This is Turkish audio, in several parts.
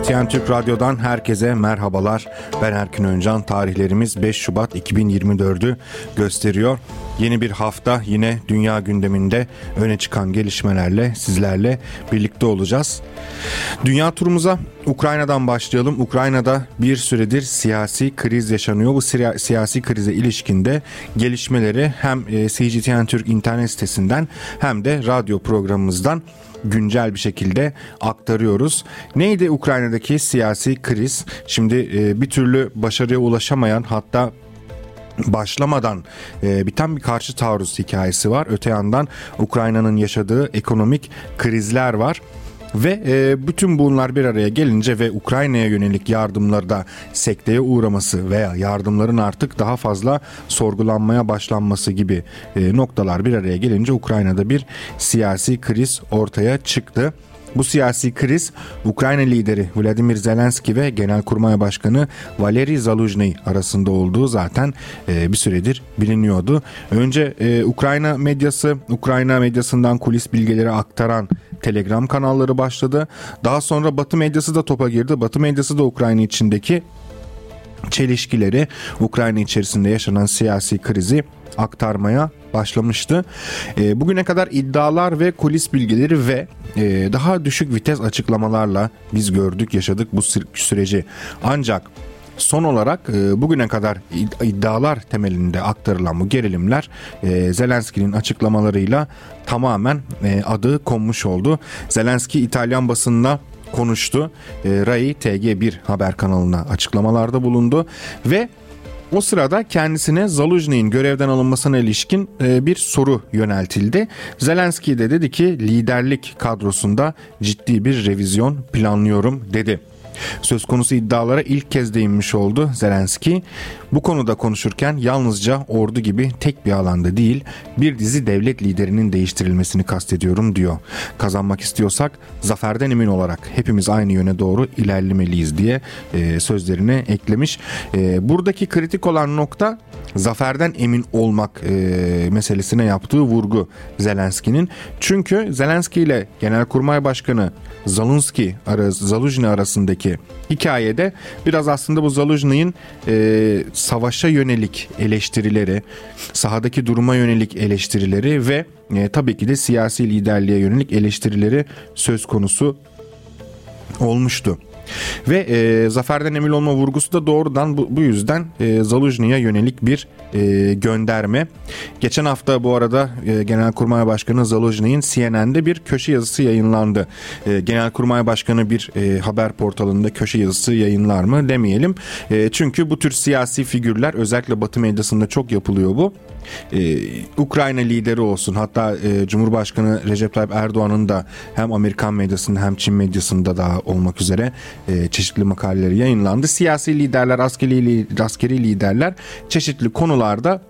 CGTN Türk Radyo'dan herkese merhabalar. Ben Erkin Öncan. Tarihlerimiz 5 Şubat 2024'ü gösteriyor. Yeni bir hafta yine dünya gündeminde öne çıkan gelişmelerle sizlerle birlikte olacağız. Dünya turumuza Ukrayna'dan başlayalım. Ukrayna'da bir süredir siyasi kriz yaşanıyor. Bu siyasi krize ilişkinde gelişmeleri hem e, CGTN Türk internet sitesinden hem de radyo programımızdan güncel bir şekilde aktarıyoruz. Neydi Ukrayna'daki siyasi kriz? Şimdi e, bir türlü başarıya ulaşamayan hatta başlamadan e, biten bir karşı taarruz hikayesi var. Öte yandan Ukrayna'nın yaşadığı ekonomik krizler var. Ve e, bütün bunlar bir araya gelince ve Ukrayna'ya yönelik yardımlarda sekteye uğraması veya yardımların artık daha fazla sorgulanmaya başlanması gibi e, noktalar bir araya gelince Ukrayna'da bir siyasi kriz ortaya çıktı. Bu siyasi kriz Ukrayna lideri Vladimir Zelenski ve Genelkurmay Başkanı Valeri Zaluzhny arasında olduğu zaten e, bir süredir biliniyordu. Önce e, Ukrayna medyası, Ukrayna medyasından kulis bilgileri aktaran Telegram kanalları başladı. Daha sonra Batı medyası da topa girdi. Batı medyası da Ukrayna içindeki çelişkileri, Ukrayna içerisinde yaşanan siyasi krizi aktarmaya başlamıştı. E, bugüne kadar iddialar ve kulis bilgileri ve e, daha düşük vites açıklamalarla biz gördük, yaşadık bu süreci. Ancak son olarak e, bugüne kadar iddialar temelinde aktarılan bu gerilimler e, Zelenski'nin açıklamalarıyla tamamen e, adı konmuş oldu. Zelenski İtalyan basınına konuştu. Rai TG1 haber kanalına açıklamalarda bulundu ve o sırada kendisine Zaluzhny'in görevden alınmasına ilişkin e, bir soru yöneltildi. Zelenski de dedi ki liderlik kadrosunda ciddi bir revizyon planlıyorum dedi. Söz konusu iddialara ilk kez değinmiş oldu Zelenski. Bu konuda konuşurken yalnızca ordu gibi tek bir alanda değil bir dizi devlet liderinin değiştirilmesini kastediyorum diyor. Kazanmak istiyorsak zaferden emin olarak hepimiz aynı yöne doğru ilerlemeliyiz diye e, sözlerine eklemiş. E, buradaki kritik olan nokta zaferden emin olmak e, meselesine yaptığı vurgu Zelenski'nin. Çünkü Zelenski ile Genelkurmay Başkanı Zalunski, Zaluzhny arasındaki hikayede biraz aslında bu Zaluzhny'in e, savaşa yönelik eleştirileri, sahadaki duruma yönelik eleştirileri ve e, tabii ki de siyasi liderliğe yönelik eleştirileri söz konusu olmuştu. Ve e, zaferden emin olma vurgusu da doğrudan bu, bu yüzden e, Zaluzhny'ye yönelik bir e, gönderme. Geçen hafta bu arada e, Genelkurmay Başkanı Zaluzhny'in CNN'de bir köşe yazısı yayınlandı. E, Genelkurmay Başkanı bir e, haber portalında köşe yazısı yayınlar mı demeyelim. E, çünkü bu tür siyasi figürler özellikle Batı medyasında çok yapılıyor bu e, Ukrayna lideri olsun hatta e, Cumhurbaşkanı Recep Tayyip Erdoğan'ın da hem Amerikan medyasında hem Çin medyasında da olmak üzere e, çeşitli makaleleri yayınlandı. Siyasi liderler, askeri, askeri liderler çeşitli konularda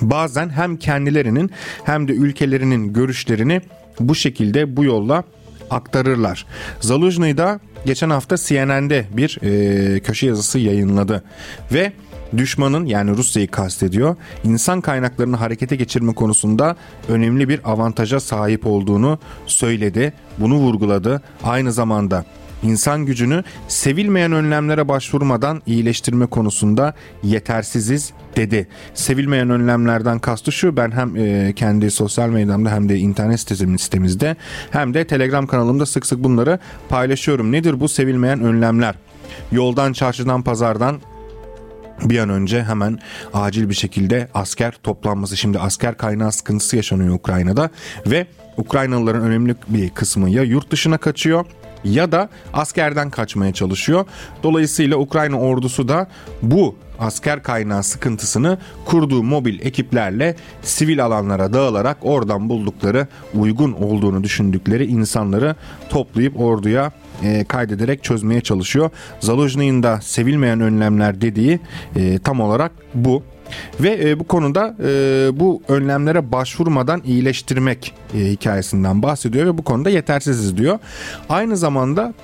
bazen hem kendilerinin hem de ülkelerinin görüşlerini bu şekilde bu yolla aktarırlar. Zaluzhny da geçen hafta CNN'de bir e, köşe yazısı yayınladı ve düşmanın yani Rusya'yı kastediyor insan kaynaklarını harekete geçirme konusunda önemli bir avantaja sahip olduğunu söyledi. Bunu vurguladı. Aynı zamanda insan gücünü sevilmeyen önlemlere başvurmadan iyileştirme konusunda yetersiziz dedi. Sevilmeyen önlemlerden kastı şu ben hem e, kendi sosyal medyamda hem de internet sitemizde hem de Telegram kanalımda sık sık bunları paylaşıyorum. Nedir bu sevilmeyen önlemler? Yoldan, çarşıdan, pazardan bir an önce hemen acil bir şekilde asker toplanması. Şimdi asker kaynağı sıkıntısı yaşanıyor Ukrayna'da ve Ukraynalıların önemli bir kısmı ya yurt dışına kaçıyor ya da askerden kaçmaya çalışıyor. Dolayısıyla Ukrayna ordusu da bu asker kaynağı sıkıntısını kurduğu mobil ekiplerle sivil alanlara dağılarak oradan buldukları uygun olduğunu düşündükleri insanları toplayıp orduya e, kaydederek çözmeye çalışıyor. Zaluzhny'in da sevilmeyen önlemler dediği e, tam olarak bu. Ve e, bu konuda e, bu önlemlere başvurmadan iyileştirmek e, hikayesinden bahsediyor ve bu konuda yetersiziz diyor. Aynı zamanda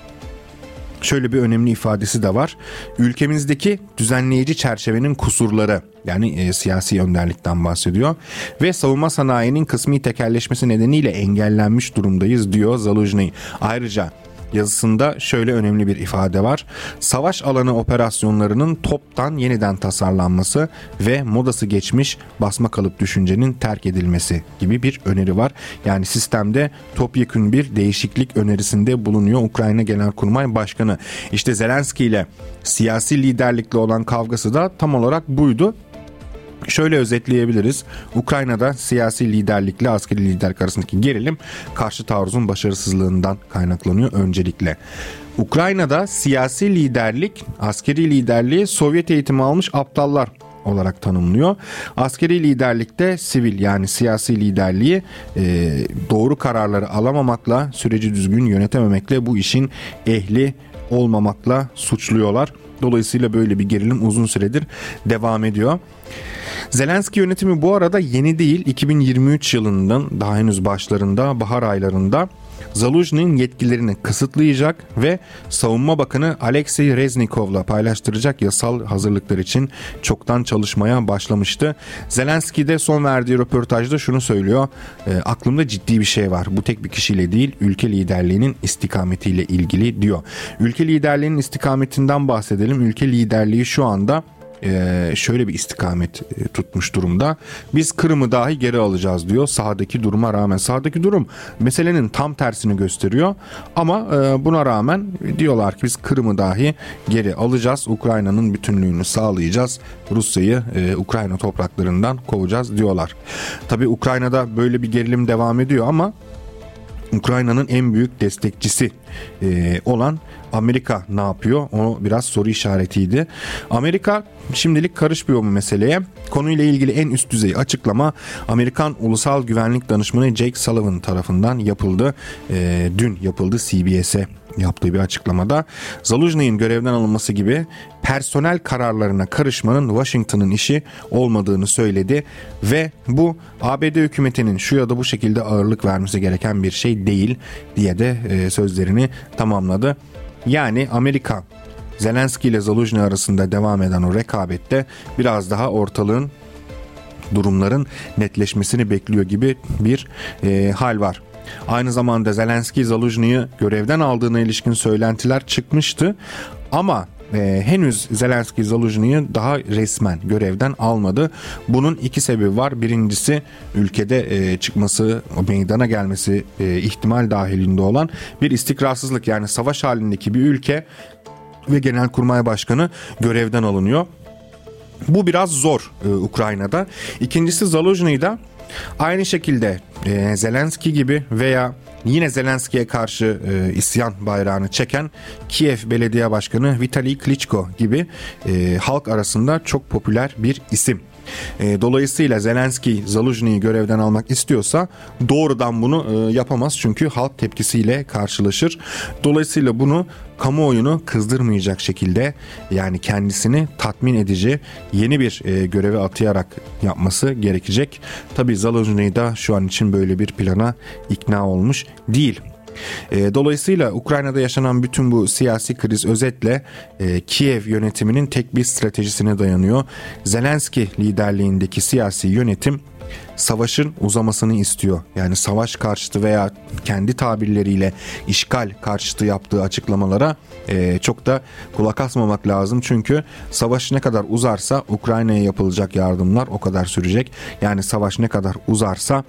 şöyle bir önemli ifadesi de var. Ülkemizdeki düzenleyici çerçevenin kusurları yani e, siyasi önderlikten bahsediyor ve savunma sanayinin kısmi tekerleşmesi nedeniyle engellenmiş durumdayız diyor Zaluzhny. Ayrıca yazısında şöyle önemli bir ifade var. Savaş alanı operasyonlarının toptan yeniden tasarlanması ve modası geçmiş basma kalıp düşüncenin terk edilmesi gibi bir öneri var. Yani sistemde topyekün bir değişiklik önerisinde bulunuyor Ukrayna Genelkurmay Başkanı. İşte Zelenski ile siyasi liderlikle olan kavgası da tam olarak buydu. Şöyle özetleyebiliriz. Ukrayna'da siyasi liderlikle askeri liderlik arasındaki gerilim karşı taarruzun başarısızlığından kaynaklanıyor öncelikle. Ukrayna'da siyasi liderlik, askeri liderliği Sovyet eğitimi almış aptallar olarak tanımlıyor. Askeri liderlikte sivil yani siyasi liderliği e, doğru kararları alamamakla, süreci düzgün yönetememekle bu işin ehli olmamakla suçluyorlar. Dolayısıyla böyle bir gerilim uzun süredir devam ediyor. Zelenski yönetimi bu arada yeni değil. 2023 yılından daha henüz başlarında bahar aylarında Zaluzhny'nin yetkilerini kısıtlayacak ve Savunma Bakanı Alexey Reznikov'la paylaştıracak yasal hazırlıklar için çoktan çalışmaya başlamıştı. Zelenski de son verdiği röportajda şunu söylüyor. E, aklımda ciddi bir şey var. Bu tek bir kişiyle değil ülke liderliğinin istikametiyle ilgili diyor. Ülke liderliğinin istikametinden bahsedelim. Ülke liderliği şu anda şöyle bir istikamet e, tutmuş durumda. Biz Kırım'ı dahi geri alacağız diyor sahadaki duruma rağmen. Sahadaki durum meselenin tam tersini gösteriyor ama e, buna rağmen diyorlar ki biz Kırım'ı dahi geri alacağız. Ukrayna'nın bütünlüğünü sağlayacağız. Rusya'yı Ukrayna topraklarından kovacağız diyorlar. Tabi Ukrayna'da böyle bir gerilim devam ediyor ama Ukrayna'nın en büyük destekçisi olan Amerika ne yapıyor? O biraz soru işaretiydi. Amerika şimdilik karışmıyor mu meseleye? Konuyla ilgili en üst düzey açıklama Amerikan Ulusal Güvenlik Danışmanı Jake Sullivan tarafından yapıldı. E, dün yapıldı CBS'e yaptığı bir açıklamada Zaluzny'in görevden alınması gibi personel kararlarına karışmanın Washington'ın işi olmadığını söyledi ve bu ABD hükümetinin şu ya da bu şekilde ağırlık vermesi gereken bir şey değil diye de e, sözlerini tamamladı. Yani Amerika Zelenski ile Zaluzny arasında devam eden o rekabette biraz daha ortalığın durumların netleşmesini bekliyor gibi bir e, hal var. Aynı zamanda Zelenski Zaluzny'yi görevden aldığına ilişkin söylentiler çıkmıştı ama e, henüz Zelenski Zaluzny'yi daha resmen görevden almadı. Bunun iki sebebi var. Birincisi ülkede e, çıkması, meydana gelmesi e, ihtimal dahilinde olan bir istikrarsızlık yani savaş halindeki bir ülke ve Genelkurmay Başkanı görevden alınıyor. Bu biraz zor e, Ukrayna'da. İkincisi Zaluzny'da aynı şekilde e, Zelenski gibi veya yine Zelenski'ye karşı e, isyan bayrağını çeken Kiev Belediye Başkanı Vitali Klitschko gibi e, halk arasında çok popüler bir isim. E, dolayısıyla Zelenski Zaluzhny'yi görevden almak istiyorsa doğrudan bunu e, yapamaz çünkü halk tepkisiyle karşılaşır. Dolayısıyla bunu kamuoyunu kızdırmayacak şekilde yani kendisini tatmin edici yeni bir e, göreve atayarak yapması gerekecek. Tabi Zaluzhny da şu an için böyle bir plana ikna olmuş değil. E, dolayısıyla Ukrayna'da yaşanan bütün bu siyasi kriz özetle e, Kiev yönetiminin tek bir stratejisine dayanıyor. Zelenski liderliğindeki siyasi yönetim savaşın uzamasını istiyor. Yani savaş karşıtı veya kendi tabirleriyle işgal karşıtı yaptığı açıklamalara e, çok da kulak asmamak lazım. Çünkü savaş ne kadar uzarsa Ukrayna'ya yapılacak yardımlar o kadar sürecek. Yani savaş ne kadar uzarsa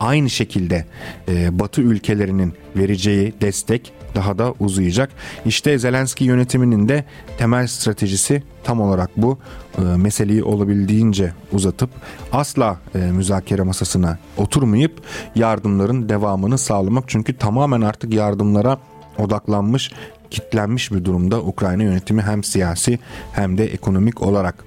aynı şekilde e, Batı ülkelerinin vereceği destek daha da uzayacak. İşte Zelenski yönetiminin de temel stratejisi tam olarak bu. E, meseleyi olabildiğince uzatıp asla e, müzakere masasına oturmayıp yardımların devamını sağlamak. Çünkü tamamen artık yardımlara odaklanmış, kitlenmiş bir durumda Ukrayna yönetimi hem siyasi hem de ekonomik olarak.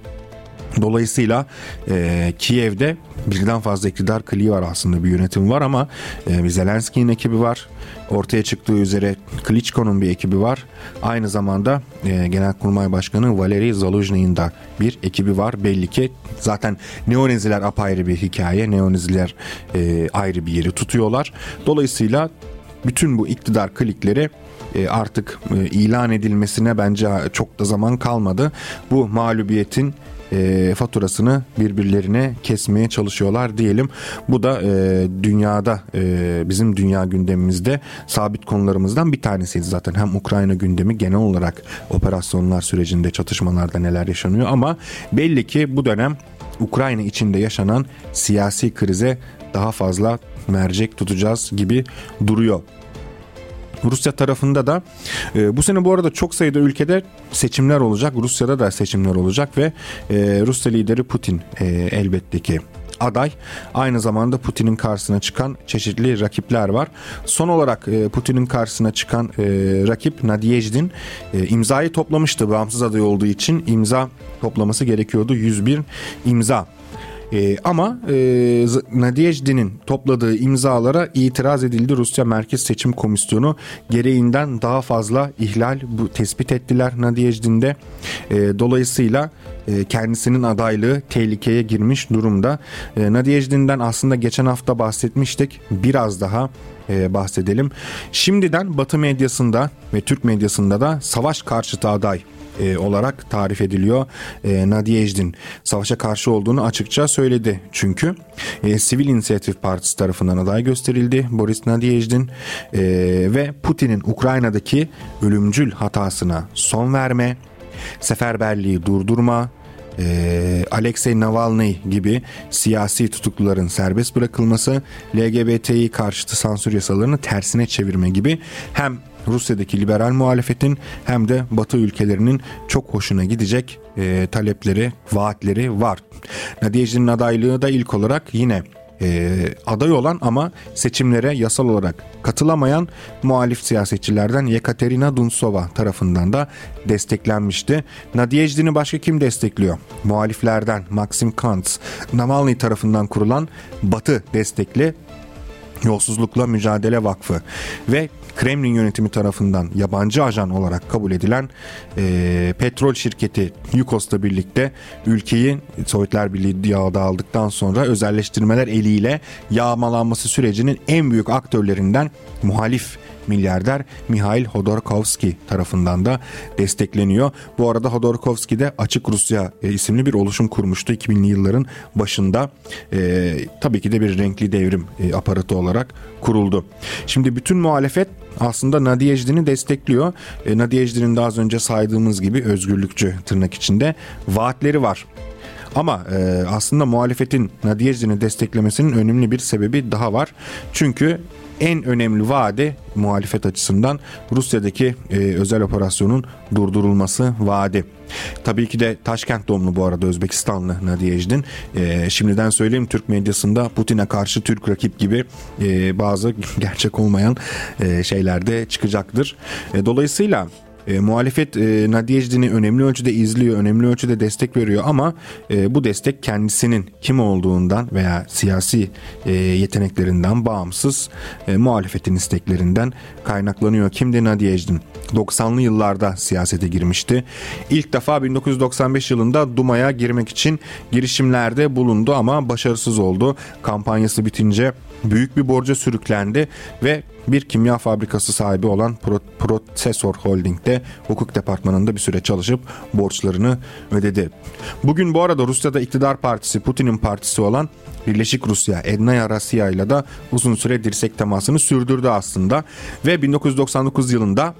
Dolayısıyla e, Kiev'de birden fazla iktidar kliği var aslında bir yönetim var ama e, Zelenski'nin ekibi var. Ortaya çıktığı üzere Klitschko'nun bir ekibi var. Aynı zamanda e, Genelkurmay Başkanı Valeri Zaluzhny'in da bir ekibi var. Belli ki zaten neoneziler apayrı bir hikaye. Neoneziler e, ayrı bir yeri tutuyorlar. Dolayısıyla bütün bu iktidar klikleri e, artık e, ilan edilmesine bence çok da zaman kalmadı. Bu mağlubiyetin e, faturasını birbirlerine kesmeye çalışıyorlar diyelim. Bu da e, dünyada e, bizim dünya gündemimizde sabit konularımızdan bir tanesiydi zaten. Hem Ukrayna gündemi genel olarak operasyonlar sürecinde çatışmalarda neler yaşanıyor ama belli ki bu dönem Ukrayna içinde yaşanan siyasi krize daha fazla mercek tutacağız gibi duruyor. Rusya tarafında da e, bu sene bu arada çok sayıda ülkede seçimler olacak. Rusya'da da seçimler olacak ve e, Rusya lideri Putin e, elbette ki aday. Aynı zamanda Putin'in karşısına çıkan çeşitli rakipler var. Son olarak e, Putin'in karşısına çıkan e, rakip Nadyejdin e, imzayı toplamıştı bağımsız aday olduğu için imza toplaması gerekiyordu 101 imza. E, ama e, Nadejdi'nin topladığı imzalara itiraz edildi. Rusya Merkez Seçim Komisyonu gereğinden daha fazla ihlal bu tespit ettiler Nadejdi'nde. E, dolayısıyla e, kendisinin adaylığı tehlikeye girmiş durumda. E, Nadejdi'nden aslında geçen hafta bahsetmiştik. Biraz daha e, bahsedelim. Şimdiden Batı medyasında ve Türk medyasında da savaş karşıtı aday e, olarak tarif ediliyor. E, Nadiejdin savaşa karşı olduğunu açıkça söyledi. Çünkü e, Sivil İnisiyatif Partisi tarafından aday gösterildi Boris Nadiejdin e, ve Putin'in Ukrayna'daki ölümcül hatasına son verme, seferberliği durdurma, e, Alexei Navalny gibi siyasi tutukluların serbest bırakılması, LGBTİ karşıtı sansür yasalarını tersine çevirme gibi hem Rusya'daki liberal muhalefetin hem de Batı ülkelerinin çok hoşuna gidecek e, talepleri, vaatleri var. Nadiyeci'nin adaylığı da ilk olarak yine e, aday olan ama seçimlere yasal olarak katılamayan muhalif siyasetçilerden Yekaterina Dunsova tarafından da desteklenmişti. Nadiyejdi'ni başka kim destekliyor? Muhaliflerden Maxim Kantz, Navalny tarafından kurulan Batı destekli Yolsuzlukla Mücadele Vakfı ve Kremlin yönetimi tarafından yabancı ajan olarak kabul edilen e, petrol şirketi Yukos'la birlikte ülkeyi Sovyetler Birliği yağda aldıktan sonra özelleştirmeler eliyle yağmalanması sürecinin en büyük aktörlerinden muhalif milyarder Mihail Hodorkovski tarafından da destekleniyor. Bu arada Hodorkovski de Açık Rusya e, isimli bir oluşum kurmuştu 2000'li yılların başında. E, tabii ki de bir renkli devrim e, aparatı olarak kuruldu. Şimdi bütün muhalefet aslında Nadiyejdi'ni destekliyor. E, Nadiyejdi'nin daha az önce saydığımız gibi özgürlükçü tırnak içinde vaatleri var. Ama e, aslında muhalefetin Nadiyejdi'ni desteklemesinin önemli bir sebebi daha var. Çünkü en önemli vaadi muhalefet açısından Rusya'daki e, özel operasyonun durdurulması vaadi. Tabii ki de Taşkent doğumlu bu arada Özbekistanlı Nadiyejdin. E, şimdiden söyleyeyim Türk medyasında Putin'e karşı Türk rakip gibi e, bazı gerçek olmayan e, şeyler de çıkacaktır. E, dolayısıyla e, muhalefet e, Nadiyejdi'ni önemli ölçüde izliyor, önemli ölçüde destek veriyor ama e, bu destek kendisinin kim olduğundan veya siyasi e, yeteneklerinden bağımsız e, muhalefetin isteklerinden kaynaklanıyor. Kimdi Nadiyejdin? 90'lı yıllarda siyasete girmişti. İlk defa 1995 yılında Duma'ya girmek için girişimlerde bulundu ama başarısız oldu. Kampanyası bitince büyük bir borca sürüklendi ve bir kimya fabrikası sahibi olan Processor Holding'de hukuk departmanında bir süre çalışıp borçlarını ödedi. Bugün bu arada Rusya'da iktidar partisi Putin'in partisi olan Birleşik Rusya Ednaya Rasya ile de uzun süre dirsek temasını sürdürdü aslında ve 1999 yılında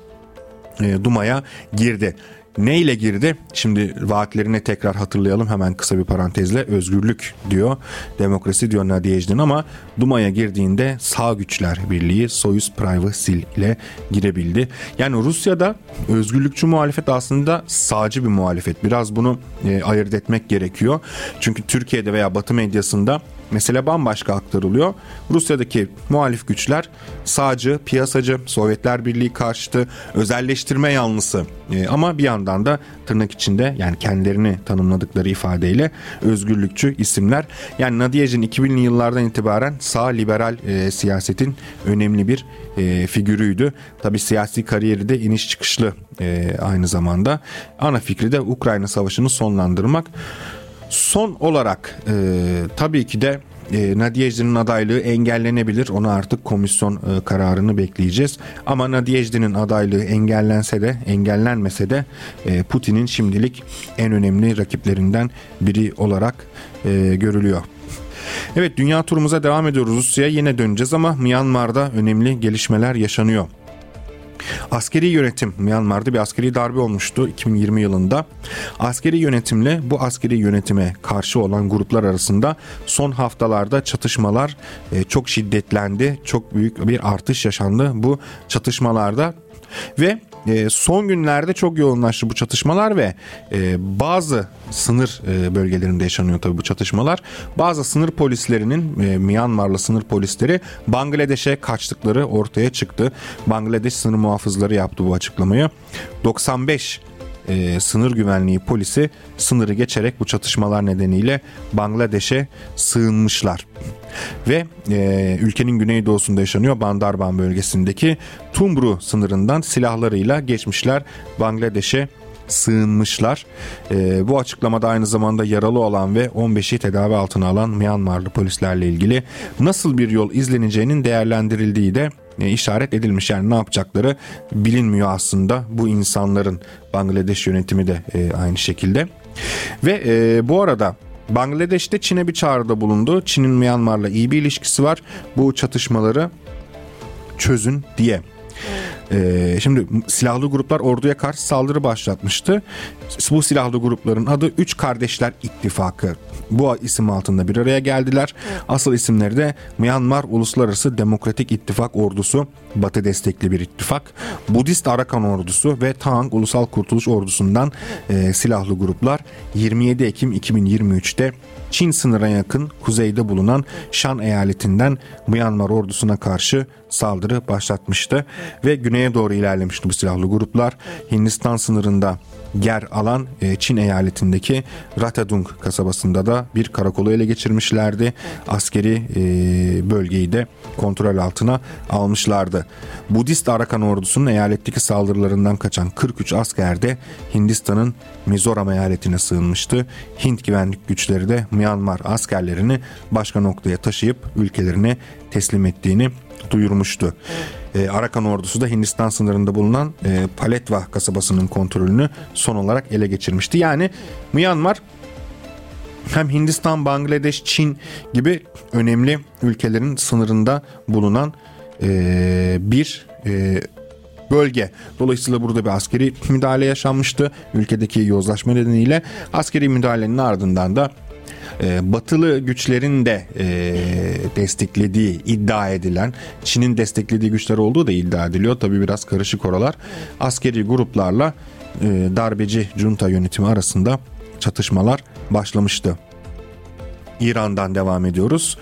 e, Duma'ya girdi. Ne ile girdi? Şimdi vaatlerine tekrar hatırlayalım hemen kısa bir parantezle. Özgürlük diyor, demokrasi diyor Nadiyej'den ama Duma'ya girdiğinde sağ güçler birliği Soyuz Privacy ile girebildi. Yani Rusya'da özgürlükçü muhalefet aslında sağcı bir muhalefet. Biraz bunu e, ayırt etmek gerekiyor. Çünkü Türkiye'de veya Batı medyasında mesele bambaşka aktarılıyor. Rusya'daki muhalif güçler sağcı, piyasacı, Sovyetler Birliği karşıtı, özelleştirme yanlısı e, ama bir yandan da tırnak içinde yani kendilerini tanımladıkları ifadeyle özgürlükçü isimler. Yani Nadiyej'in 2000'li yıllardan itibaren sağ liberal e, siyasetin önemli bir e, figürüydü. Tabi siyasi kariyeri de iniş çıkışlı e, aynı zamanda. Ana fikri de Ukrayna Savaşı'nı sonlandırmak. Son olarak e, tabii ki de e, Nadiyejdi'nin adaylığı engellenebilir. Ona artık komisyon e, kararını bekleyeceğiz. Ama Nadiyejdi'nin adaylığı engellense de engellenmese de e, Putin'in şimdilik en önemli rakiplerinden biri olarak e, görülüyor. Evet dünya turumuza devam ediyoruz. Rusya'ya yine döneceğiz ama Myanmar'da önemli gelişmeler yaşanıyor. Askeri yönetim Myanmar'da bir askeri darbe olmuştu 2020 yılında. Askeri yönetimle bu askeri yönetime karşı olan gruplar arasında son haftalarda çatışmalar e, çok şiddetlendi. Çok büyük bir artış yaşandı bu çatışmalarda ve e, son günlerde çok yoğunlaştı bu çatışmalar ve e, bazı sınır e, bölgelerinde yaşanıyor tabii bu çatışmalar. Bazı sınır polislerinin e, Myanmarlı sınır polisleri Bangladeş'e kaçtıkları ortaya çıktı. Bangladeş sınır muhafızları yaptı bu açıklamayı. 95 e, sınır güvenliği polisi sınırı geçerek bu çatışmalar nedeniyle Bangladeş'e sığınmışlar. Ve e, ülkenin güneydoğusunda yaşanıyor Bandarban bölgesindeki Tumbru sınırından silahlarıyla geçmişler Bangladeş'e sığınmışlar. E, bu açıklamada aynı zamanda yaralı olan ve 15'i tedavi altına alan Myanmarlı polislerle ilgili nasıl bir yol izleneceğinin değerlendirildiği de e, işaret edilmiş. Yani ne yapacakları bilinmiyor aslında bu insanların Bangladeş yönetimi de e, aynı şekilde. Ve e, bu arada Bangladeş'te Çin'e bir çağrıda bulundu. Çin'in Myanmar'la iyi bir ilişkisi var. Bu çatışmaları çözün diye. Ee, şimdi silahlı gruplar orduya karşı saldırı başlatmıştı. Bu silahlı grupların adı Üç Kardeşler İttifakı. Bu isim altında bir araya geldiler. Asıl isimleri de Myanmar Uluslararası Demokratik İttifak Ordusu, Batı destekli bir ittifak, Budist Arakan Ordusu ve Tang Ulusal Kurtuluş Ordusu'ndan e, silahlı gruplar 27 Ekim 2023'te Çin sınırına yakın kuzeyde bulunan Şan eyaletinden Myanmar ordusuna karşı saldırı başlatmıştı ve güneye doğru ilerlemişti bu silahlı gruplar. Hindistan sınırında yer alan e, Çin eyaletindeki Ratadung kasabasında da bir karakolu ele geçirmişlerdi. Askeri e, bölgeyi de kontrol altına almışlardı. Budist Arakan ordusunun eyaletteki saldırılarından kaçan 43 asker de Hindistan'ın Mizoram eyaletine sığınmıştı. Hint güvenlik güçleri de Myanmar askerlerini başka noktaya taşıyıp ülkelerine teslim ettiğini duyurmuştu. E, Arakan ordusu da Hindistan sınırında bulunan e, Paletva kasabasının kontrolünü son olarak ele geçirmişti. Yani Myanmar hem Hindistan, Bangladeş, Çin gibi önemli ülkelerin sınırında bulunan e, bir e, bölge. Dolayısıyla burada bir askeri müdahale yaşanmıştı. Ülkedeki yozlaşma nedeniyle askeri müdahalenin ardından da e, batılı güçlerin de e, desteklediği iddia edilen Çin'in desteklediği güçler olduğu da iddia ediliyor. Tabi biraz karışık oralar. Askeri gruplarla e, darbeci junta yönetimi arasında çatışmalar başlamıştı. İran'dan devam ediyoruz.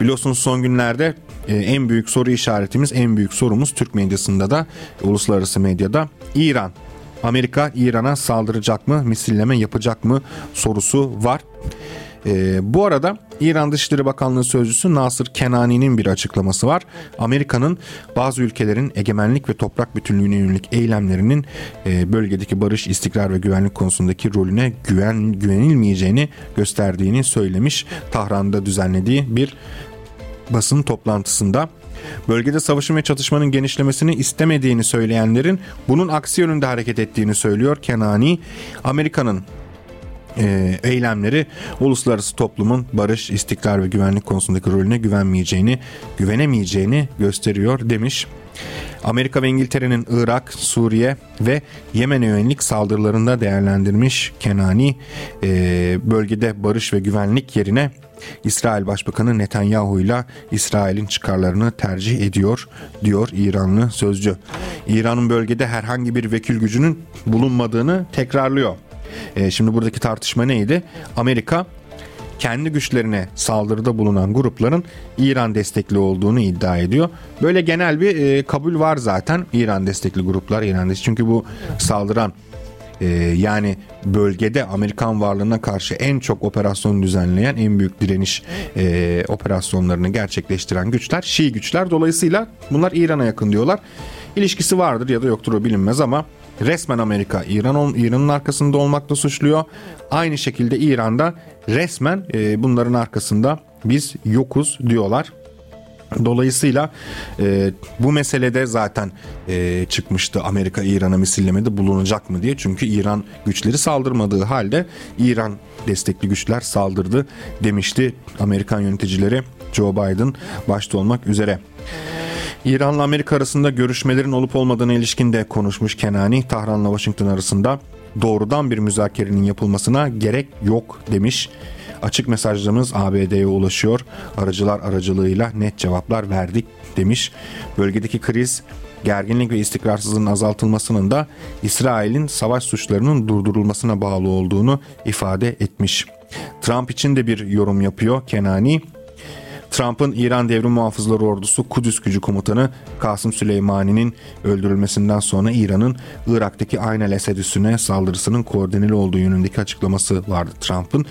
Biliyorsunuz son günlerde e, en büyük soru işaretimiz, en büyük sorumuz Türk medyasında da, uluslararası medyada İran. Amerika İran'a saldıracak mı, misilleme yapacak mı sorusu var. E, bu arada İran Dışişleri Bakanlığı Sözcüsü Nasır Kenani'nin bir açıklaması var. Amerika'nın bazı ülkelerin egemenlik ve toprak bütünlüğüne yönelik eylemlerinin e, bölgedeki barış, istikrar ve güvenlik konusundaki rolüne güven güvenilmeyeceğini gösterdiğini söylemiş. Tahran'da düzenlediği bir basın toplantısında bölgede savaşın ve çatışmanın genişlemesini istemediğini söyleyenlerin bunun aksi yönünde hareket ettiğini söylüyor Kenani. Amerika'nın e, eylemleri uluslararası toplumun barış, istikrar ve güvenlik konusundaki rolüne güvenmeyeceğini, güvenemeyeceğini gösteriyor demiş. Amerika ve İngiltere'nin Irak, Suriye ve Yemen'e yönelik saldırılarında değerlendirmiş Kenani e, bölgede barış ve güvenlik yerine İsrail Başbakanı Netanyahu ile İsrail'in çıkarlarını tercih ediyor diyor İranlı sözcü. İran'ın bölgede herhangi bir vekil gücünün bulunmadığını tekrarlıyor. E, şimdi buradaki tartışma neydi? Amerika kendi güçlerine saldırıda bulunan grupların İran destekli olduğunu iddia ediyor. Böyle genel bir e, kabul var zaten İran destekli gruplar İran destekli. Çünkü bu saldıran e, yani bölgede Amerikan varlığına karşı en çok operasyon düzenleyen en büyük direniş e, operasyonlarını gerçekleştiren güçler Şii güçler. Dolayısıyla bunlar İran'a yakın diyorlar. İlişkisi vardır ya da yoktur o bilinmez ama resmen Amerika İran İran'ın arkasında olmakla suçluyor. Aynı şekilde İran'da resmen e, bunların arkasında biz yokuz diyorlar. Dolayısıyla e, bu meselede zaten e, çıkmıştı Amerika İran'a misillemede bulunacak mı diye. Çünkü İran güçleri saldırmadığı halde İran destekli güçler saldırdı demişti Amerikan yöneticileri Joe Biden başta olmak üzere. İran'la Amerika arasında görüşmelerin olup olmadığına ilişkin de konuşmuş Kenani. Tahran'la Washington arasında doğrudan bir müzakerenin yapılmasına gerek yok demiş. Açık mesajlarımız ABD'ye ulaşıyor. Aracılar aracılığıyla net cevaplar verdik demiş. Bölgedeki kriz gerginlik ve istikrarsızlığın azaltılmasının da İsrail'in savaş suçlarının durdurulmasına bağlı olduğunu ifade etmiş. Trump için de bir yorum yapıyor Kenani. Trump'ın İran Devrim Muhafızları Ordusu Kudüs Gücü Komutanı Kasım Süleymani'nin öldürülmesinden sonra İran'ın Irak'taki Ayn el Esed üssüne saldırısının koordineli olduğu yönündeki açıklaması vardı Trump'ın.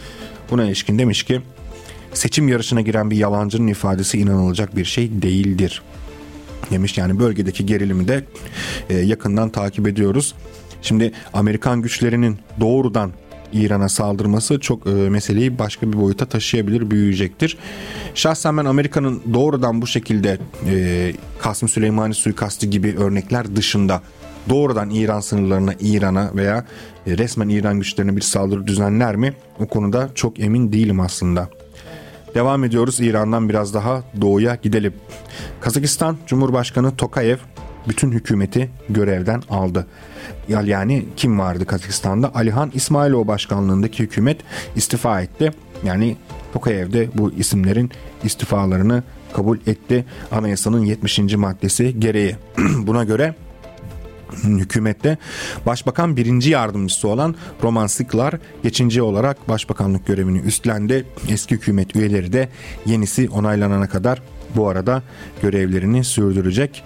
Buna ilişkin demiş ki seçim yarışına giren bir yalancının ifadesi inanılacak bir şey değildir demiş. Yani bölgedeki gerilimi de e, yakından takip ediyoruz. Şimdi Amerikan güçlerinin doğrudan İran'a saldırması çok e, meseleyi başka bir boyuta taşıyabilir, büyüyecektir. Şahsen ben Amerika'nın doğrudan bu şekilde e, Kasım Süleymani suikastı gibi örnekler dışında doğrudan İran sınırlarına, İran'a veya e, resmen İran güçlerine bir saldırı düzenler mi? O konuda çok emin değilim aslında. Devam ediyoruz İran'dan biraz daha doğuya gidelim. Kazakistan Cumhurbaşkanı Tokayev bütün hükümeti görevden aldı. Yani kim vardı Kazakistan'da? Alihan İsmailov başkanlığındaki hükümet istifa etti. Yani Tokayev de bu isimlerin istifalarını kabul etti. Anayasanın 70. maddesi gereği. Buna göre hükümette başbakan birinci yardımcısı olan Roman Siklar geçince olarak başbakanlık görevini üstlendi. Eski hükümet üyeleri de yenisi onaylanana kadar bu arada görevlerini sürdürecek.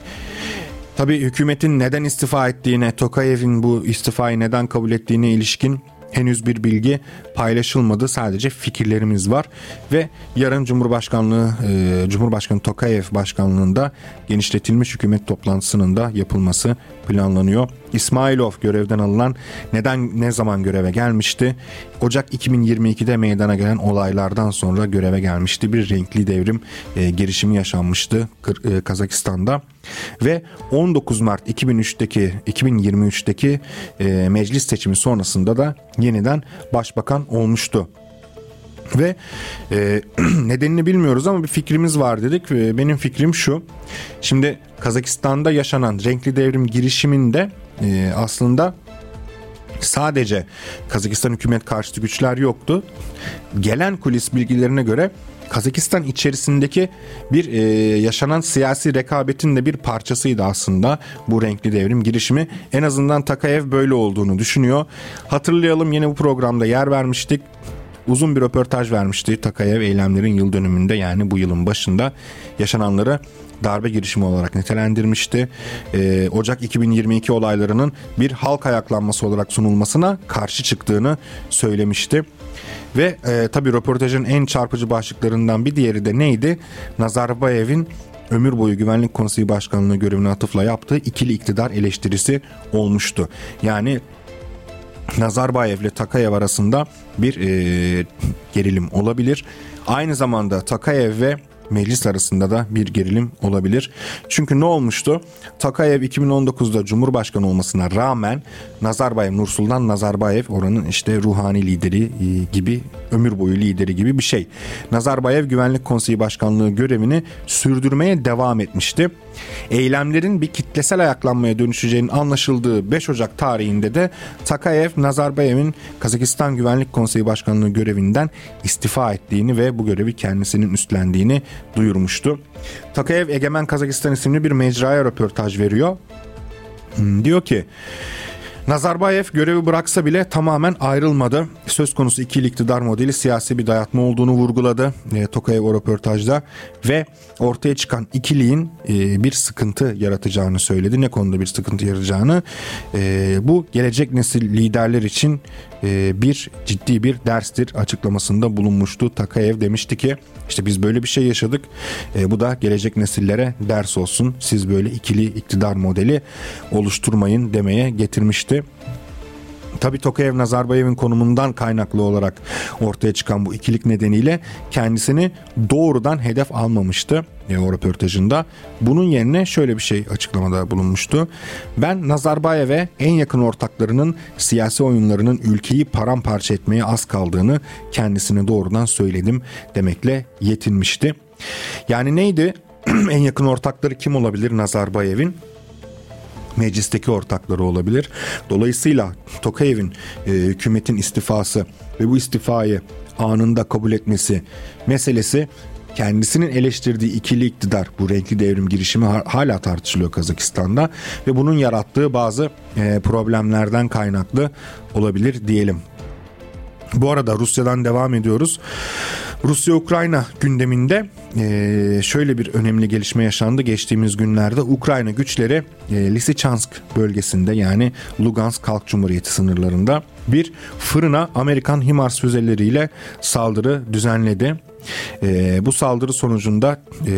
Tabi hükümetin neden istifa ettiğine, Tokayev'in bu istifayı neden kabul ettiğine ilişkin henüz bir bilgi paylaşılmadı. Sadece fikirlerimiz var ve yarın Cumhurbaşkanlığı e, Cumhurbaşkanı Tokayev başkanlığında genişletilmiş hükümet toplantısının da yapılması planlanıyor. İsmailov görevden alınan neden ne zaman göreve gelmişti? Ocak 2022'de meydana gelen olaylardan sonra göreve gelmişti. Bir renkli devrim e, girişimi yaşanmıştı e, Kazakistan'da ve 19 Mart 2003'teki 2023'teki e, meclis seçimi sonrasında da yeniden başbakan olmuştu. Ve e, nedenini bilmiyoruz ama bir fikrimiz var dedik. ve Benim fikrim şu. Şimdi Kazakistan'da yaşanan renkli devrim girişiminde e, aslında sadece Kazakistan hükümet karşıtı güçler yoktu. Gelen kulis bilgilerine göre Kazakistan içerisindeki bir e, yaşanan siyasi rekabetin de bir parçasıydı aslında bu renkli devrim girişimi. En azından Takayev böyle olduğunu düşünüyor. Hatırlayalım yine bu programda yer vermiştik uzun bir röportaj vermişti Takayev eylemlerin yıl dönümünde yani bu yılın başında yaşananları darbe girişimi olarak nitelendirmişti. Ee, Ocak 2022 olaylarının bir halk ayaklanması olarak sunulmasına karşı çıktığını söylemişti. Ve e, tabii röportajın en çarpıcı başlıklarından bir diğeri de neydi? Nazarbayev'in ömür boyu Güvenlik Konseyi Başkanlığı görevine atıfla yaptığı ikili iktidar eleştirisi olmuştu. Yani Nazarbayev ile Takayev arasında bir e, gerilim olabilir. Aynı zamanda Takayev ve meclis arasında da bir gerilim olabilir. Çünkü ne olmuştu? Takayev 2019'da Cumhurbaşkanı olmasına rağmen Nazarbayev, Nursultan Nazarbayev oranın işte ruhani lideri e, gibi, ömür boyu lideri gibi bir şey. Nazarbayev Güvenlik Konseyi Başkanlığı görevini sürdürmeye devam etmişti. Eylemlerin bir kitlesel ayaklanmaya dönüşeceğinin anlaşıldığı 5 Ocak tarihinde de Takayev, Nazarbayev'in Kazakistan Güvenlik Konseyi Başkanlığı görevinden istifa ettiğini ve bu görevi kendisinin üstlendiğini duyurmuştu. Takayev Egemen Kazakistan isimli bir mecraya röportaj veriyor. Hmm, diyor ki Nazarbayev görevi bıraksa bile tamamen ayrılmadı. Söz konusu ikili iktidar modeli siyasi bir dayatma olduğunu vurguladı e, Tokayev o röportajda ve ortaya çıkan ikiliğin e, bir sıkıntı yaratacağını söyledi. Ne konuda bir sıkıntı yaratacağını? E, bu gelecek nesil liderler için bir ciddi bir derstir açıklamasında bulunmuştu. Takayev demişti ki işte biz böyle bir şey yaşadık. E, bu da gelecek nesillere ders olsun. Siz böyle ikili iktidar modeli oluşturmayın demeye getirmişti. Tabi Tokayev Nazarbayev'in konumundan kaynaklı olarak ortaya çıkan bu ikilik nedeniyle kendisini doğrudan hedef almamıştı o röportajında. Bunun yerine şöyle bir şey açıklamada bulunmuştu. Ben Nazarbayev'e en yakın ortaklarının siyasi oyunlarının ülkeyi paramparça etmeye az kaldığını kendisine doğrudan söyledim demekle yetinmişti. Yani neydi? en yakın ortakları kim olabilir Nazarbayev'in? Meclisteki ortakları olabilir. Dolayısıyla Tokayev'in e, hükümetin istifası ve bu istifayı anında kabul etmesi meselesi kendisinin eleştirdiği ikili iktidar bu renkli devrim girişimi hala tartışılıyor Kazakistan'da ve bunun yarattığı bazı e, problemlerden kaynaklı olabilir diyelim. Bu arada Rusya'dan devam ediyoruz. Rusya-Ukrayna gündeminde şöyle bir önemli gelişme yaşandı geçtiğimiz günlerde. Ukrayna güçleri e, bölgesinde yani Lugansk Halk Cumhuriyeti sınırlarında bir fırına Amerikan HIMARS füzeleriyle saldırı düzenledi. E, bu saldırı sonucunda e,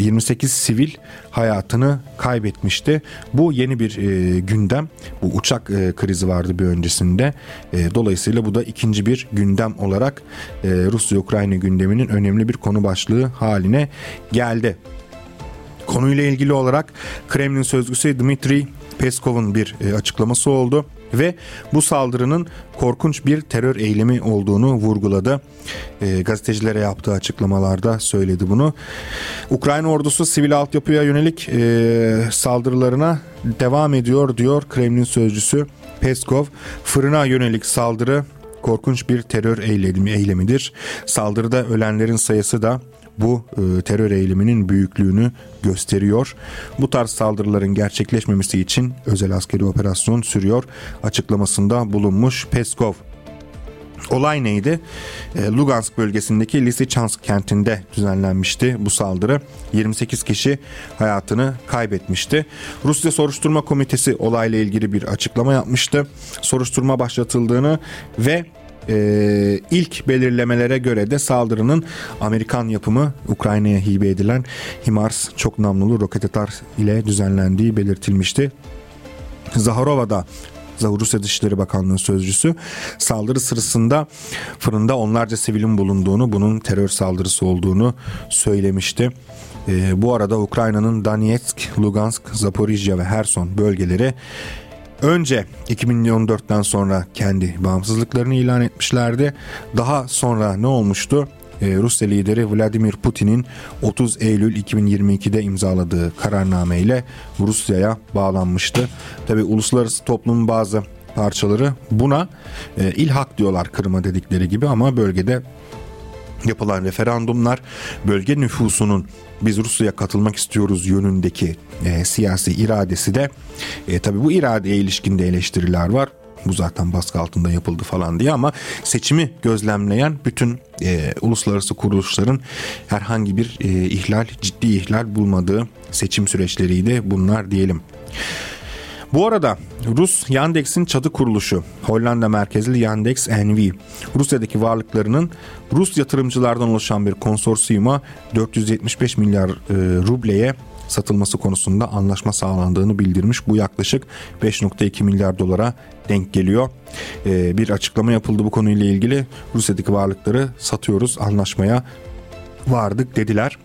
28 sivil hayatını kaybetmişti. Bu yeni bir e, gündem. Bu uçak e, krizi vardı bir öncesinde. E, dolayısıyla bu da ikinci bir gündem olarak e, Rusya-Ukrayna gündeminin önemli bir konu başlığı haline geldi. Konuyla ilgili olarak Kremlin sözcüsü Dmitri Peskov'un bir e, açıklaması oldu ve bu saldırının korkunç bir terör eylemi olduğunu vurguladı. E, gazetecilere yaptığı açıklamalarda söyledi bunu. Ukrayna ordusu sivil altyapıya yönelik e, saldırılarına devam ediyor diyor Kremlin sözcüsü Peskov. Fırına yönelik saldırı korkunç bir terör eylemi, eylemidir. Saldırıda ölenlerin sayısı da bu e, terör eyleminin büyüklüğünü gösteriyor. Bu tarz saldırıların gerçekleşmemesi için özel askeri operasyon sürüyor açıklamasında bulunmuş Peskov. Olay neydi? E, Lugansk bölgesindeki Lysychansk kentinde düzenlenmişti bu saldırı. 28 kişi hayatını kaybetmişti. Rusya Soruşturma Komitesi olayla ilgili bir açıklama yapmıştı. Soruşturma başlatıldığını ve e, ilk belirlemelere göre de saldırının Amerikan yapımı Ukrayna'ya hibe edilen HIMARS çok namlulu roket atar ile düzenlendiği belirtilmişti. Zaharova'da Rusya Dışişleri Bakanlığı sözcüsü saldırı sırasında fırında onlarca sivilin bulunduğunu, bunun terör saldırısı olduğunu söylemişti. E, bu arada Ukrayna'nın Donetsk, Lugansk, Zaporijya ve Herson bölgeleri Önce 2014'ten sonra kendi bağımsızlıklarını ilan etmişlerdi. Daha sonra ne olmuştu? Ee, Rusya lideri Vladimir Putin'in 30 Eylül 2022'de imzaladığı kararnameyle Rusya'ya bağlanmıştı. Tabi uluslararası toplumun bazı parçaları buna e, ilhak diyorlar Kırım'a dedikleri gibi ama bölgede yapılan referandumlar bölge nüfusunun biz Rusya'ya katılmak istiyoruz yönündeki e, siyasi iradesi de e, tabii bu iradeye ilişkin de eleştiriler var. Bu zaten baskı altında yapıldı falan diye ama seçimi gözlemleyen bütün e, uluslararası kuruluşların herhangi bir e, ihlal, ciddi ihlal bulmadığı seçim süreçleriydi bunlar diyelim. Bu arada Rus Yandex'in çatı kuruluşu Hollanda merkezli Yandex NV Rusya'daki varlıklarının Rus yatırımcılardan oluşan bir konsorsiyuma 475 milyar e, rubleye satılması konusunda anlaşma sağlandığını bildirmiş. Bu yaklaşık 5.2 milyar dolara denk geliyor. E, bir açıklama yapıldı bu konuyla ilgili. Rusya'daki varlıkları satıyoruz anlaşmaya vardık dediler.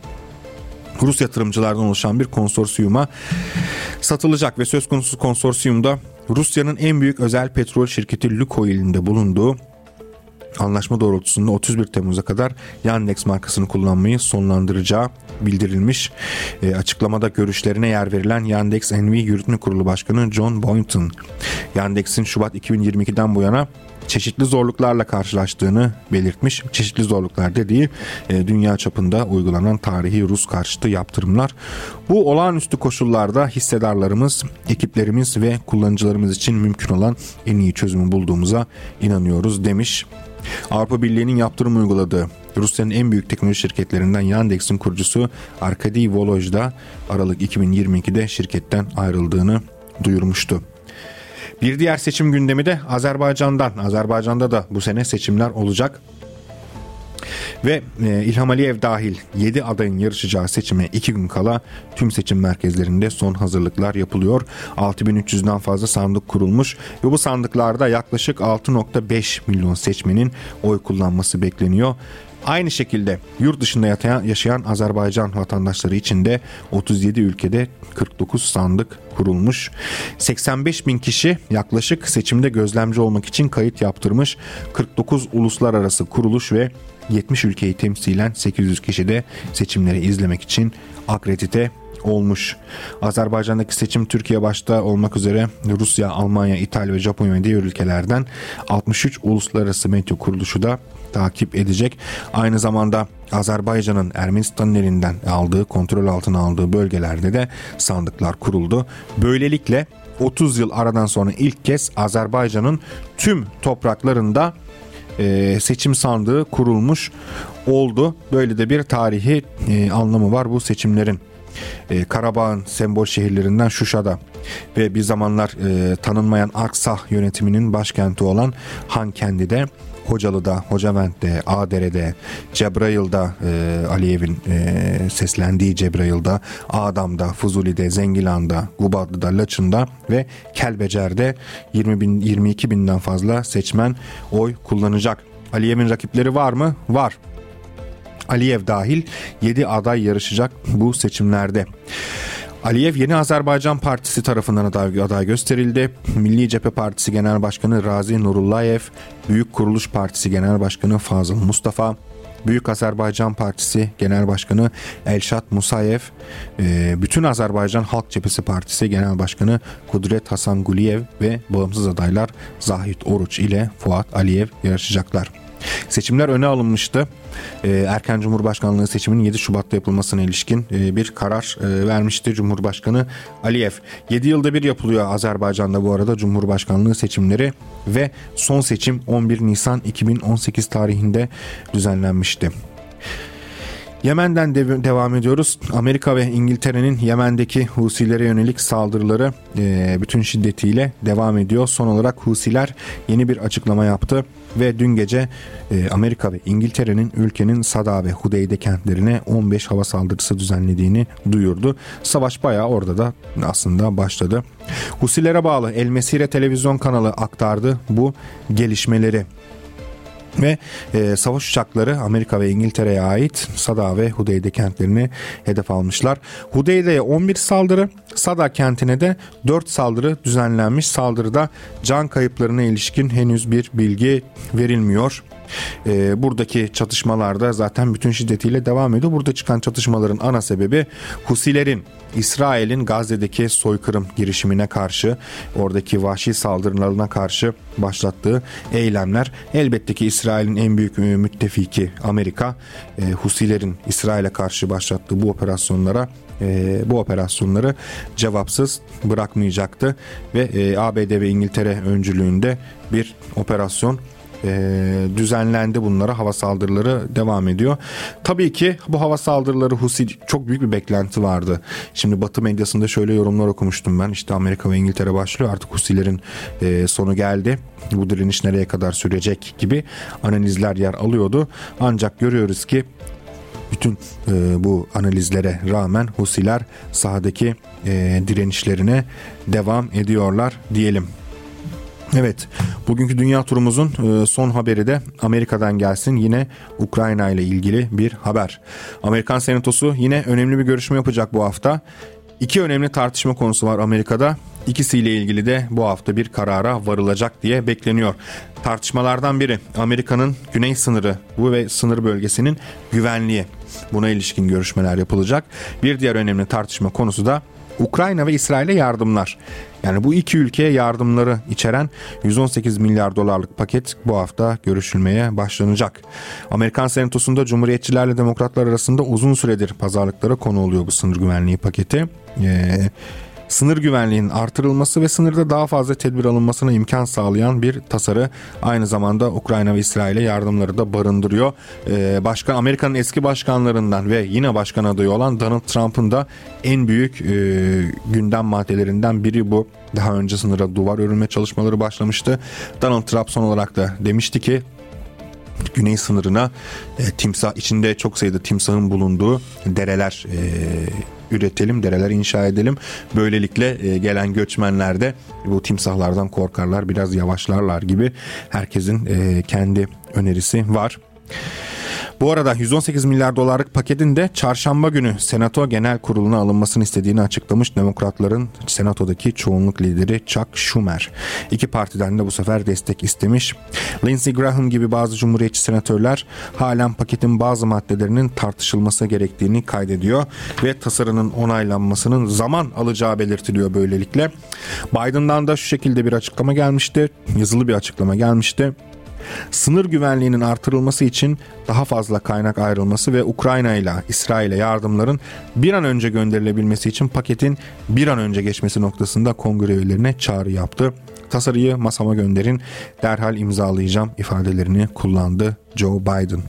Rus yatırımcılardan oluşan bir konsorsiyuma satılacak ve söz konusu konsorsiyumda Rusya'nın en büyük özel petrol şirketi Lukoil'in de bulunduğu anlaşma doğrultusunda 31 Temmuz'a kadar Yandex markasını kullanmayı sonlandıracağı bildirilmiş. E, açıklamada görüşlerine yer verilen Yandex NV Yürütme Kurulu Başkanı John Boynton, Yandex'in Şubat 2022'den bu yana çeşitli zorluklarla karşılaştığını belirtmiş. Çeşitli zorluklar dediği e, dünya çapında uygulanan tarihi Rus karşıtı yaptırımlar. Bu olağanüstü koşullarda hissedarlarımız, ekiplerimiz ve kullanıcılarımız için mümkün olan en iyi çözümü bulduğumuza inanıyoruz demiş. Avrupa Birliği'nin yaptırım uyguladığı Rusya'nın en büyük teknoloji şirketlerinden Yandex'in kurucusu Arkady Voloj da Aralık 2022'de şirketten ayrıldığını duyurmuştu. Bir diğer seçim gündemi de Azerbaycan'dan. Azerbaycan'da da bu sene seçimler olacak. Ve e, İlham Aliyev dahil 7 adayın yarışacağı seçime 2 gün kala tüm seçim merkezlerinde son hazırlıklar yapılıyor. 6300'den fazla sandık kurulmuş ve bu sandıklarda yaklaşık 6.5 milyon seçmenin oy kullanması bekleniyor. Aynı şekilde yurt dışında yaşayan Azerbaycan vatandaşları için de 37 ülkede 49 sandık kurulmuş. 85 bin kişi yaklaşık seçimde gözlemci olmak için kayıt yaptırmış. 49 uluslararası kuruluş ve 70 ülkeyi temsilen 800 kişi de seçimleri izlemek için akredite olmuş. Azerbaycan'daki seçim Türkiye başta olmak üzere Rusya, Almanya, İtalya ve Japonya ve diğer ülkelerden 63 uluslararası medya kuruluşu da takip edecek. Aynı zamanda Azerbaycan'ın Ermenistan'ın elinden aldığı, kontrol altına aldığı bölgelerde de sandıklar kuruldu. Böylelikle 30 yıl aradan sonra ilk kez Azerbaycan'ın tüm topraklarında e, seçim sandığı kurulmuş oldu. Böyle de bir tarihi e, anlamı var bu seçimlerin. E, Karabağ'ın sembol şehirlerinden Şuşa'da ve bir zamanlar e, tanınmayan Aksah yönetiminin başkenti olan Hankendi'de Hocalı'da, Hocavent'te, Adere'de, Cebrail'da e, Aliyev'in e, seslendiği Cebrail'da, Adam'da, Fuzuli'de, Zengilan'da, Gubadlı'da, Laçın'da ve Kelbecer'de 20 bin, 22 binden fazla seçmen oy kullanacak. Aliyev'in rakipleri var mı? Var. Aliyev dahil 7 aday yarışacak bu seçimlerde. Aliyev Yeni Azerbaycan Partisi tarafından aday, gösterildi. Milli Cephe Partisi Genel Başkanı Razi Nurullayev, Büyük Kuruluş Partisi Genel Başkanı Fazıl Mustafa, Büyük Azerbaycan Partisi Genel Başkanı Elşat Musayev, e, bütün Azerbaycan Halk Cephesi Partisi Genel Başkanı Kudret Hasan Guliyev ve bağımsız adaylar Zahit Oruç ile Fuat Aliyev yarışacaklar. Seçimler öne alınmıştı. Ee, erken Cumhurbaşkanlığı seçiminin 7 Şubat'ta yapılmasına ilişkin e, bir karar e, vermişti Cumhurbaşkanı Aliyev. 7 yılda bir yapılıyor Azerbaycan'da bu arada Cumhurbaşkanlığı seçimleri ve son seçim 11 Nisan 2018 tarihinde düzenlenmişti. Yemen'den de devam ediyoruz. Amerika ve İngiltere'nin Yemen'deki Husilere yönelik saldırıları e, bütün şiddetiyle devam ediyor. Son olarak Husiler yeni bir açıklama yaptı ve dün gece e, Amerika ve İngiltere'nin ülkenin Sada ve Hudeyde kentlerine 15 hava saldırısı düzenlediğini duyurdu. Savaş bayağı orada da aslında başladı. Husilere bağlı El Mesire televizyon kanalı aktardı bu gelişmeleri ve e, savaş uçakları Amerika ve İngiltere'ye ait Sada ve Hudeyde kentlerini hedef almışlar. Hudeyde'ye 11 saldırı, Sada kentine de 4 saldırı düzenlenmiş. Saldırıda can kayıplarına ilişkin henüz bir bilgi verilmiyor. E, buradaki çatışmalarda zaten bütün şiddetiyle devam ediyor. Burada çıkan çatışmaların ana sebebi Husilerin İsrail'in Gazze'deki soykırım girişimine karşı, oradaki vahşi saldırılarına karşı başlattığı eylemler. Elbette ki İsrail'in en büyük müttefiki Amerika, e, Husilerin İsrail'e karşı başlattığı bu operasyonlara e, bu operasyonları cevapsız bırakmayacaktı ve e, ABD ve İngiltere öncülüğünde bir operasyon e, düzenlendi bunlara hava saldırıları devam ediyor. Tabii ki bu hava saldırıları Husi çok büyük bir beklenti vardı. Şimdi Batı medyasında şöyle yorumlar okumuştum ben. İşte Amerika ve İngiltere başlıyor artık Husilerin e, sonu geldi. Bu direniş nereye kadar sürecek gibi analizler yer alıyordu. Ancak görüyoruz ki bütün e, bu analizlere rağmen Husiler sahadaki e, direnişlerine devam ediyorlar diyelim. Evet, bugünkü dünya turumuzun e, son haberi de Amerika'dan gelsin. Yine Ukrayna ile ilgili bir haber. Amerikan Senatosu yine önemli bir görüşme yapacak bu hafta. İki önemli tartışma konusu var Amerika'da. İkisiyle ilgili de bu hafta bir karara varılacak diye bekleniyor. Tartışmalardan biri Amerika'nın güney sınırı bu ve sınır bölgesinin güvenliği. Buna ilişkin görüşmeler yapılacak. Bir diğer önemli tartışma konusu da Ukrayna ve İsrail'e yardımlar. Yani bu iki ülkeye yardımları içeren 118 milyar dolarlık paket bu hafta görüşülmeye başlanacak. Amerikan Senatosu'nda Cumhuriyetçilerle Demokratlar arasında uzun süredir pazarlıklara konu oluyor bu sınır güvenliği paketi. Ee, sınır güvenliğinin artırılması ve sınırda daha fazla tedbir alınmasına imkan sağlayan bir tasarı aynı zamanda Ukrayna ve İsrail'e yardımları da barındırıyor. Ee, başkan Amerika'nın eski başkanlarından ve yine başkan adayı olan Donald Trump'ın da en büyük e, gündem maddelerinden biri bu. Daha önce sınıra duvar örülme çalışmaları başlamıştı. Donald Trump son olarak da demişti ki güney sınırına e, timsah içinde çok sayıda timsahın bulunduğu dereler e, üretelim, dereler inşa edelim. Böylelikle e, gelen göçmenler de bu timsahlardan korkarlar, biraz yavaşlarlar gibi herkesin e, kendi önerisi var. Bu arada 118 milyar dolarlık paketin de çarşamba günü Senato Genel Kurulu'na alınmasını istediğini açıklamış Demokratların Senato'daki çoğunluk lideri Chuck Schumer. İki partiden de bu sefer destek istemiş. Lindsey Graham gibi bazı cumhuriyetçi senatörler halen paketin bazı maddelerinin tartışılması gerektiğini kaydediyor ve tasarının onaylanmasının zaman alacağı belirtiliyor böylelikle. Biden'dan da şu şekilde bir açıklama gelmişti. Yazılı bir açıklama gelmişti. Sınır güvenliğinin artırılması için daha fazla kaynak ayrılması ve Ukrayna ile İsrail'e yardımların bir an önce gönderilebilmesi için paketin bir an önce geçmesi noktasında kongre üyelerine çağrı yaptı. Tasarıyı masama gönderin derhal imzalayacağım ifadelerini kullandı Joe Biden.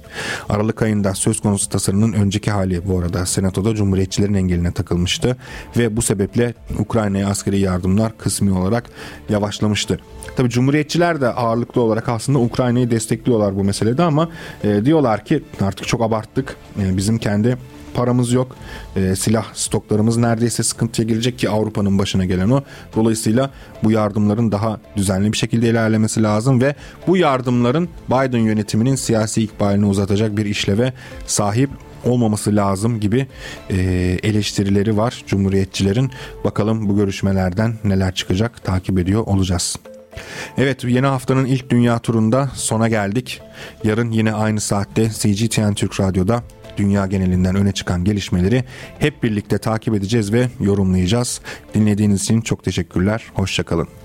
Aralık ayında söz konusu tasarının önceki hali bu arada Senato'da Cumhuriyetçilerin engeline takılmıştı ve bu sebeple Ukrayna'ya askeri yardımlar kısmi olarak yavaşlamıştı. Tabi Cumhuriyetçiler de ağırlıklı olarak aslında Ukrayna'yı destekliyorlar bu meselede ama e, diyorlar ki artık çok abarttık. E, bizim kendi paramız yok. E, silah stoklarımız neredeyse sıkıntıya girecek ki Avrupa'nın başına gelen o. Dolayısıyla bu yardımların daha düzenli bir şekilde ilerlemesi lazım ve bu yardımların Biden yönetiminin siyasi ikbalini uzatacak bir işleve sahip olmaması lazım gibi e, eleştirileri var Cumhuriyetçilerin. Bakalım bu görüşmelerden neler çıkacak takip ediyor olacağız. Evet yeni haftanın ilk dünya turunda sona geldik. Yarın yine aynı saatte CGTN Türk Radyo'da dünya genelinden öne çıkan gelişmeleri hep birlikte takip edeceğiz ve yorumlayacağız. Dinlediğiniz için çok teşekkürler. Hoşçakalın.